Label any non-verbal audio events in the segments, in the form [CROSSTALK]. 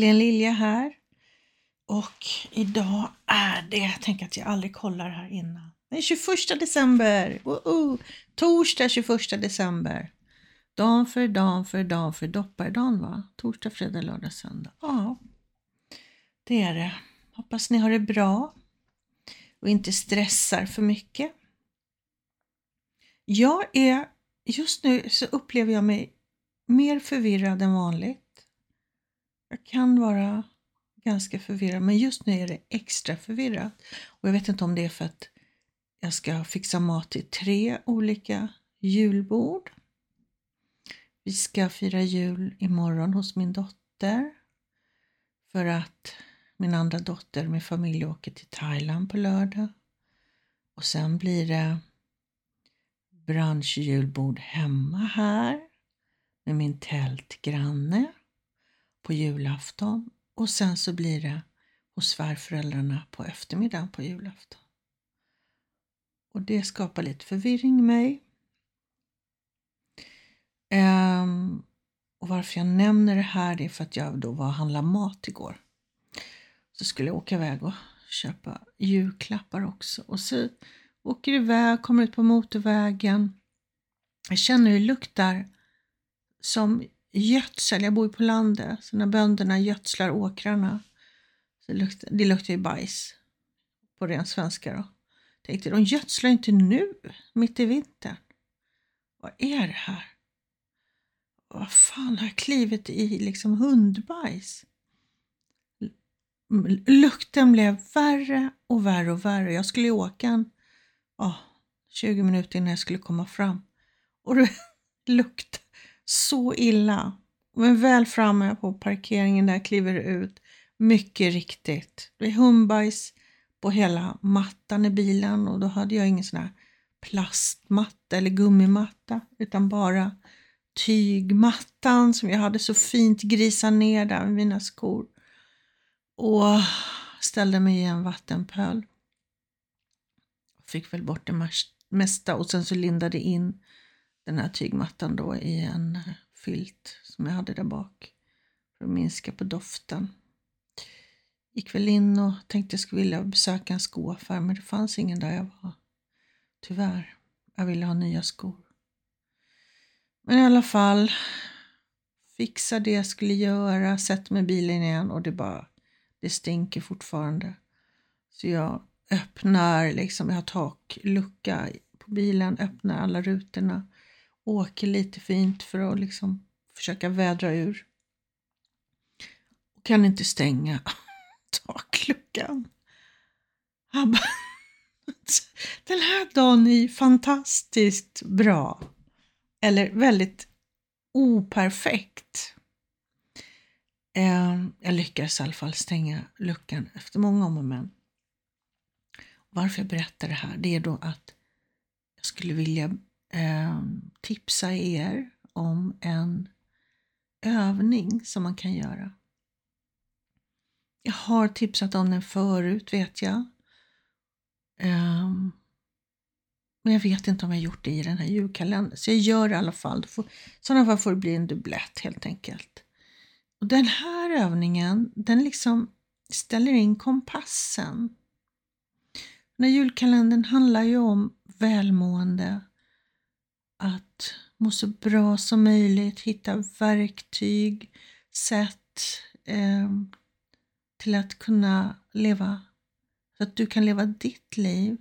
Helene Lilja här. Och idag är det, jag tänker att jag aldrig kollar här innan. den 21 december! Woho! Torsdag 21 december. Dan för dan för dan för dopparedan va? Torsdag, fredag, lördag, söndag. Ja, det är det. Hoppas ni har det bra och inte stressar för mycket. Jag är, just nu så upplever jag mig mer förvirrad än vanligt. Jag kan vara ganska förvirrad, men just nu är det extra förvirrat. Och jag vet inte om det är för att jag ska fixa mat till tre olika julbord. Vi ska fira jul imorgon hos min dotter för att min andra dotter med familj åker till Thailand på lördag. Och sen blir det branschjulbord hemma här med min tältgranne på julafton och sen så blir det hos svärföräldrarna på eftermiddagen på julafton. Och det skapar lite förvirring i mig. Ehm, och varför jag nämner det här är för att jag då var och handlade mat igår. Så skulle jag åka iväg och köpa julklappar också. Och så åker iväg, kommer ut på motorvägen. Jag känner hur det luktar som gödsel. Jag bor ju på landet, så när bönderna gödslar åkrarna så luktar, det luktar ju bajs på ren svenska då. Tänkte, de gödslar inte nu, mitt i vintern. Vad är det här? Vad fan har jag klivit i liksom hundbajs? Lukten blev värre och värre och värre. Jag skulle åka en oh, 20 minuter innan jag skulle komma fram. Och det [LAUGHS] luktade så illa. Men väl framme på parkeringen där kliver det ut. Mycket riktigt. Det är hundbajs på hela mattan i bilen och då hade jag ingen sån här plastmatta eller gummimatta utan bara tygmattan som jag hade så fint grisat ner där med mina skor. Och ställde mig i en vattenpöl. Fick väl bort det mesta och sen så lindade in den här tygmattan då i en filt som jag hade där bak för att minska på doften. Gick väl in och tänkte jag skulle vilja besöka en skoaffär men det fanns ingen där jag var. Tyvärr. Jag ville ha nya skor. Men i alla fall, fixa det jag skulle göra, sätter mig i bilen igen och det bara, det stinker fortfarande. Så jag öppnar, liksom, jag har taklucka på bilen, öppnar alla rutorna, åker lite fint för att liksom försöka vädra ur. Och kan inte stänga [LAUGHS] takluckan. Han bara, [LAUGHS] den här dagen är fantastiskt bra. Eller väldigt operfekt. Eh, jag lyckades i alla fall stänga luckan efter många om och men. Varför jag berättar det här, det är då att jag skulle vilja eh, tipsa er om en övning som man kan göra. Jag har tipsat om den förut vet jag. Ehm, men jag vet inte om jag gjort det i den här julkalendern. Så jag gör det i alla fall. I sådana fall får det bli en dubblett helt enkelt. Och den här övningen, den liksom ställer in kompassen. Den här julkalendern handlar ju om välmående, att må så bra som möjligt, hitta verktyg, sätt eh, till att kunna leva, så att du kan leva ditt liv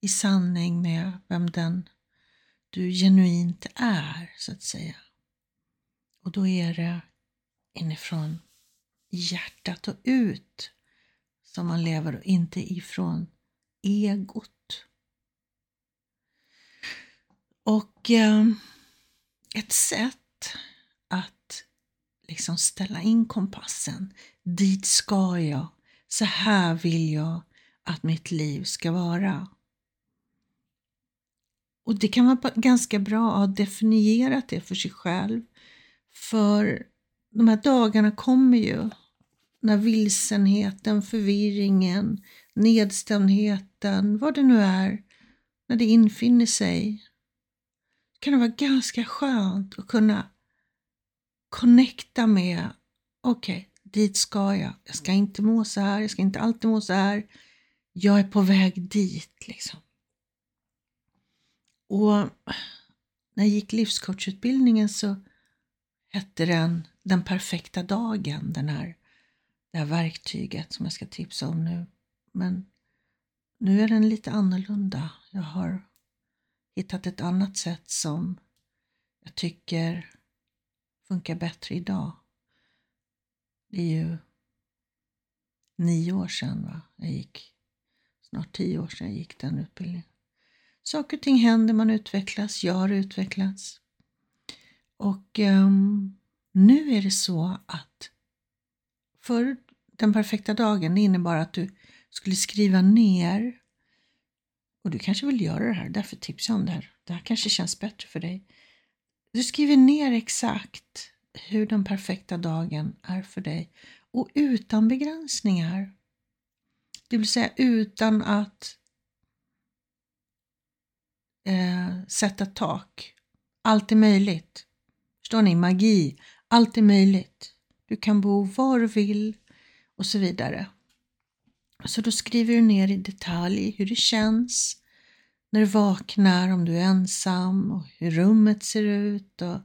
i sanning med vem den du genuint är, så att säga. Och då är det inifrån hjärtat och ut som man lever och inte ifrån egot. Och eh, ett sätt att liksom ställa in kompassen. Dit ska jag. Så här vill jag att mitt liv ska vara. Och det kan vara ganska bra att ha definierat det för sig själv. För de här dagarna kommer ju när vilsenheten, förvirringen, nedstämdheten, vad det nu är, när det infinner sig kan det vara ganska skönt att kunna connecta med okej, okay, dit ska jag. Jag ska inte må så här, jag ska inte alltid må så här. Jag är på väg dit liksom. Och när jag gick livscoachutbildningen så hette den Den perfekta dagen, den här, det här verktyget som jag ska tipsa om nu. Men nu är den lite annorlunda. Jag har hittat ett annat sätt som jag tycker funkar bättre idag. Det är ju nio år sedan va? jag gick, snart tio år sedan jag gick den utbildningen. Saker och ting händer, man utvecklas, jag har utvecklats. Och um, nu är det så att för den perfekta dagen innebar att du skulle skriva ner och du kanske vill göra det här, därför tipsar jag om det här. Det här kanske känns bättre för dig. Du skriver ner exakt hur den perfekta dagen är för dig och utan begränsningar. Det vill säga utan att eh, sätta tak. Allt är möjligt. Förstår ni? Magi. Allt är möjligt. Du kan bo var du vill och så vidare. Så då skriver du ner i detalj hur det känns när du vaknar, om du är ensam och hur rummet ser ut och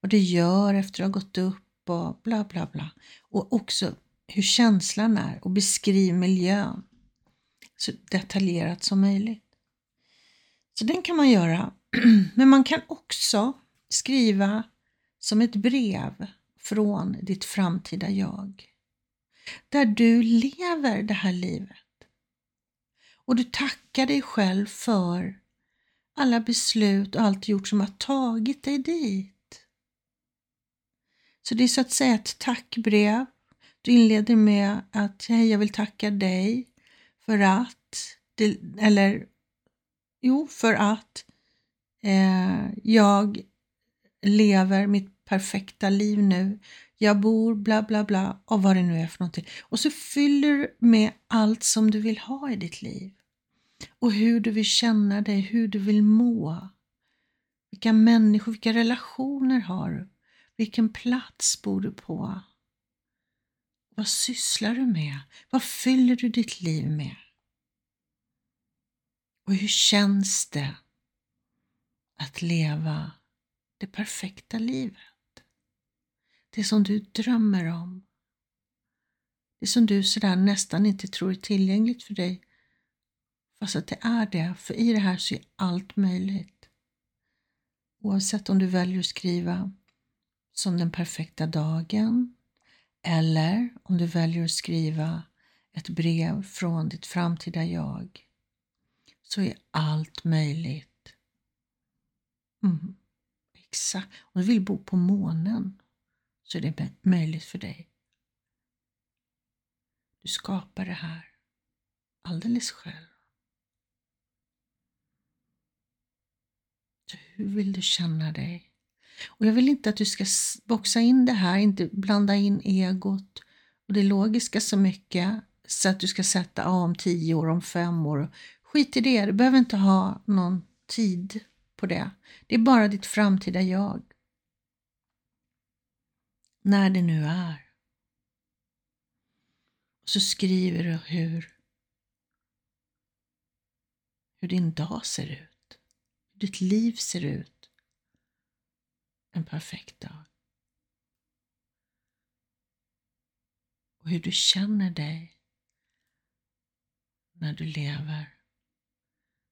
vad du gör efter att ha gått upp och bla bla bla. Och också hur känslan är och beskriv miljön så detaljerat som möjligt. Så den kan man göra. [CLEARS THROAT] Men man kan också skriva som ett brev från ditt framtida jag. Där du lever det här livet. Och du tackar dig själv för alla beslut och allt gjort som har tagit dig dit. Så det är så att säga ett tackbrev. Du inleder med att hej, jag vill tacka dig för att, eller jo, för att eh, jag lever mitt perfekta liv nu. Jag bor bla bla bla och vad det nu är för någonting. Och så fyller du med allt som du vill ha i ditt liv. Och hur du vill känna dig, hur du vill må. Vilka människor, vilka relationer har du? Vilken plats bor du på? Vad sysslar du med? Vad fyller du ditt liv med? Och hur känns det att leva det perfekta livet? Det som du drömmer om. Det som du sådär nästan inte tror är tillgängligt för dig. Fast att det är det, för i det här så är allt möjligt. Oavsett om du väljer att skriva som den perfekta dagen eller om du väljer att skriva ett brev från ditt framtida jag så är allt möjligt. Mm. Exakt. Om du vill bo på månen så är det möjligt för dig. Du skapar det här alldeles själv. Så hur vill du känna dig? Och jag vill inte att du ska boxa in det här, inte blanda in egot och det logiska så mycket så att du ska sätta ja, om tio år, om fem år. Skit i det, du behöver inte ha någon tid på det. Det är bara ditt framtida jag. När det nu är. Och så skriver du hur, hur din dag ser ut, hur ditt liv ser ut en perfekt dag. Och hur du känner dig när du lever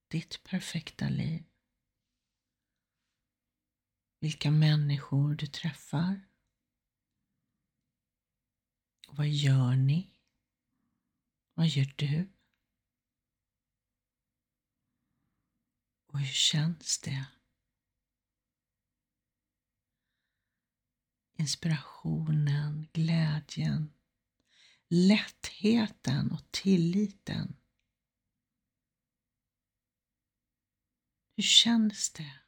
ditt perfekta liv. Vilka människor du träffar. Vad gör ni? Vad gör du? Och hur känns det? inspirationen, glädjen, lättheten och tilliten. Hur känns det?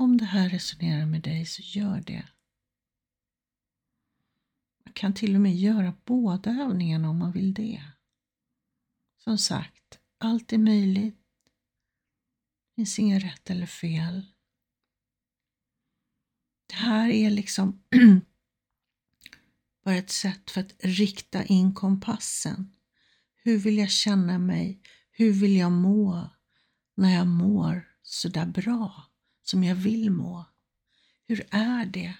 Om det här resonerar med dig så gör det. Man kan till och med göra båda övningarna om man vill det. Som sagt, Allt är möjligt. Det finns inget rätt eller fel. Det här är liksom [CLEARS THROAT] bara ett sätt för att rikta in kompassen. Hur vill jag känna mig? Hur vill jag må när jag mår sådär bra som jag vill må? Hur är det?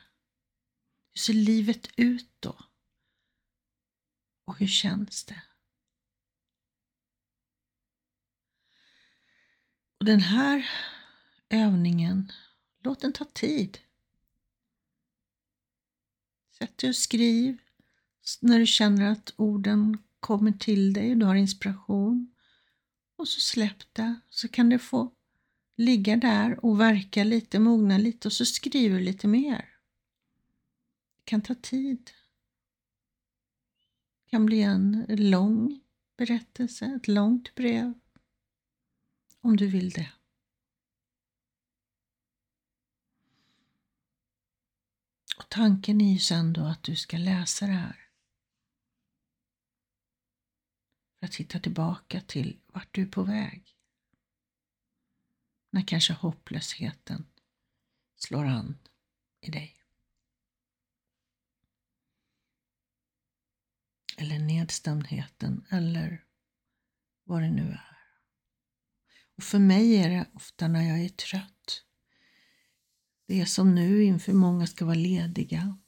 Hur ser livet ut då? Och hur känns det? Och den här övningen, låt den ta tid. Sätt dig och skriv när du känner att orden kommer till dig och du har inspiration. Och så släpp det, så kan det få ligga där och verka lite, mogna lite och så skriver du lite mer. Det kan ta tid. Det kan bli en lång berättelse, ett långt brev. Om du vill det. Och tanken är ju sen då att du ska läsa det här. För att hitta tillbaka till vart du är på väg. När kanske hopplösheten slår an i dig. Eller nedstämdheten eller vad det nu är. Och för mig är det ofta när jag är trött. Det är som nu inför många ska vara lediga.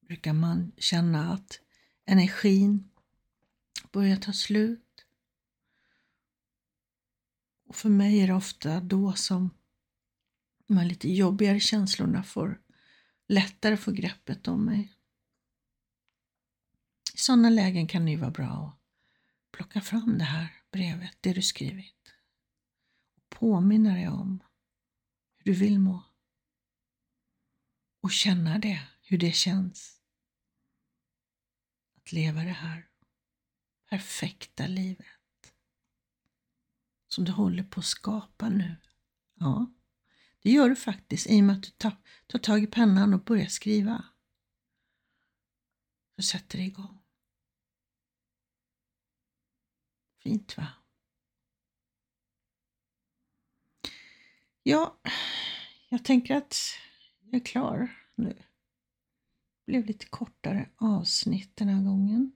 Brukar man känna att energin börjar ta slut. Och för mig är det ofta då som de här lite jobbigare känslorna får lättare få greppet om mig. I sådana lägen kan det ju vara bra att plocka fram det här brevet, det du skrivit. Och påminna dig om hur du vill må. Och känna det, hur det känns. Att leva det här perfekta livet som du håller på att skapa nu. Ja, det gör du faktiskt i och med att du tar, tar tag i pennan och börjar skriva. Så sätter igång. Fint va? Ja, jag tänker att jag är klar nu. Det blev lite kortare avsnitt den här gången.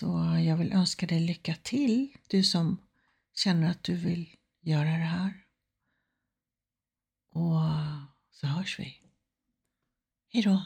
Så jag vill önska dig lycka till, du som känner att du vill göra det här. Och så hörs vi. Hej då.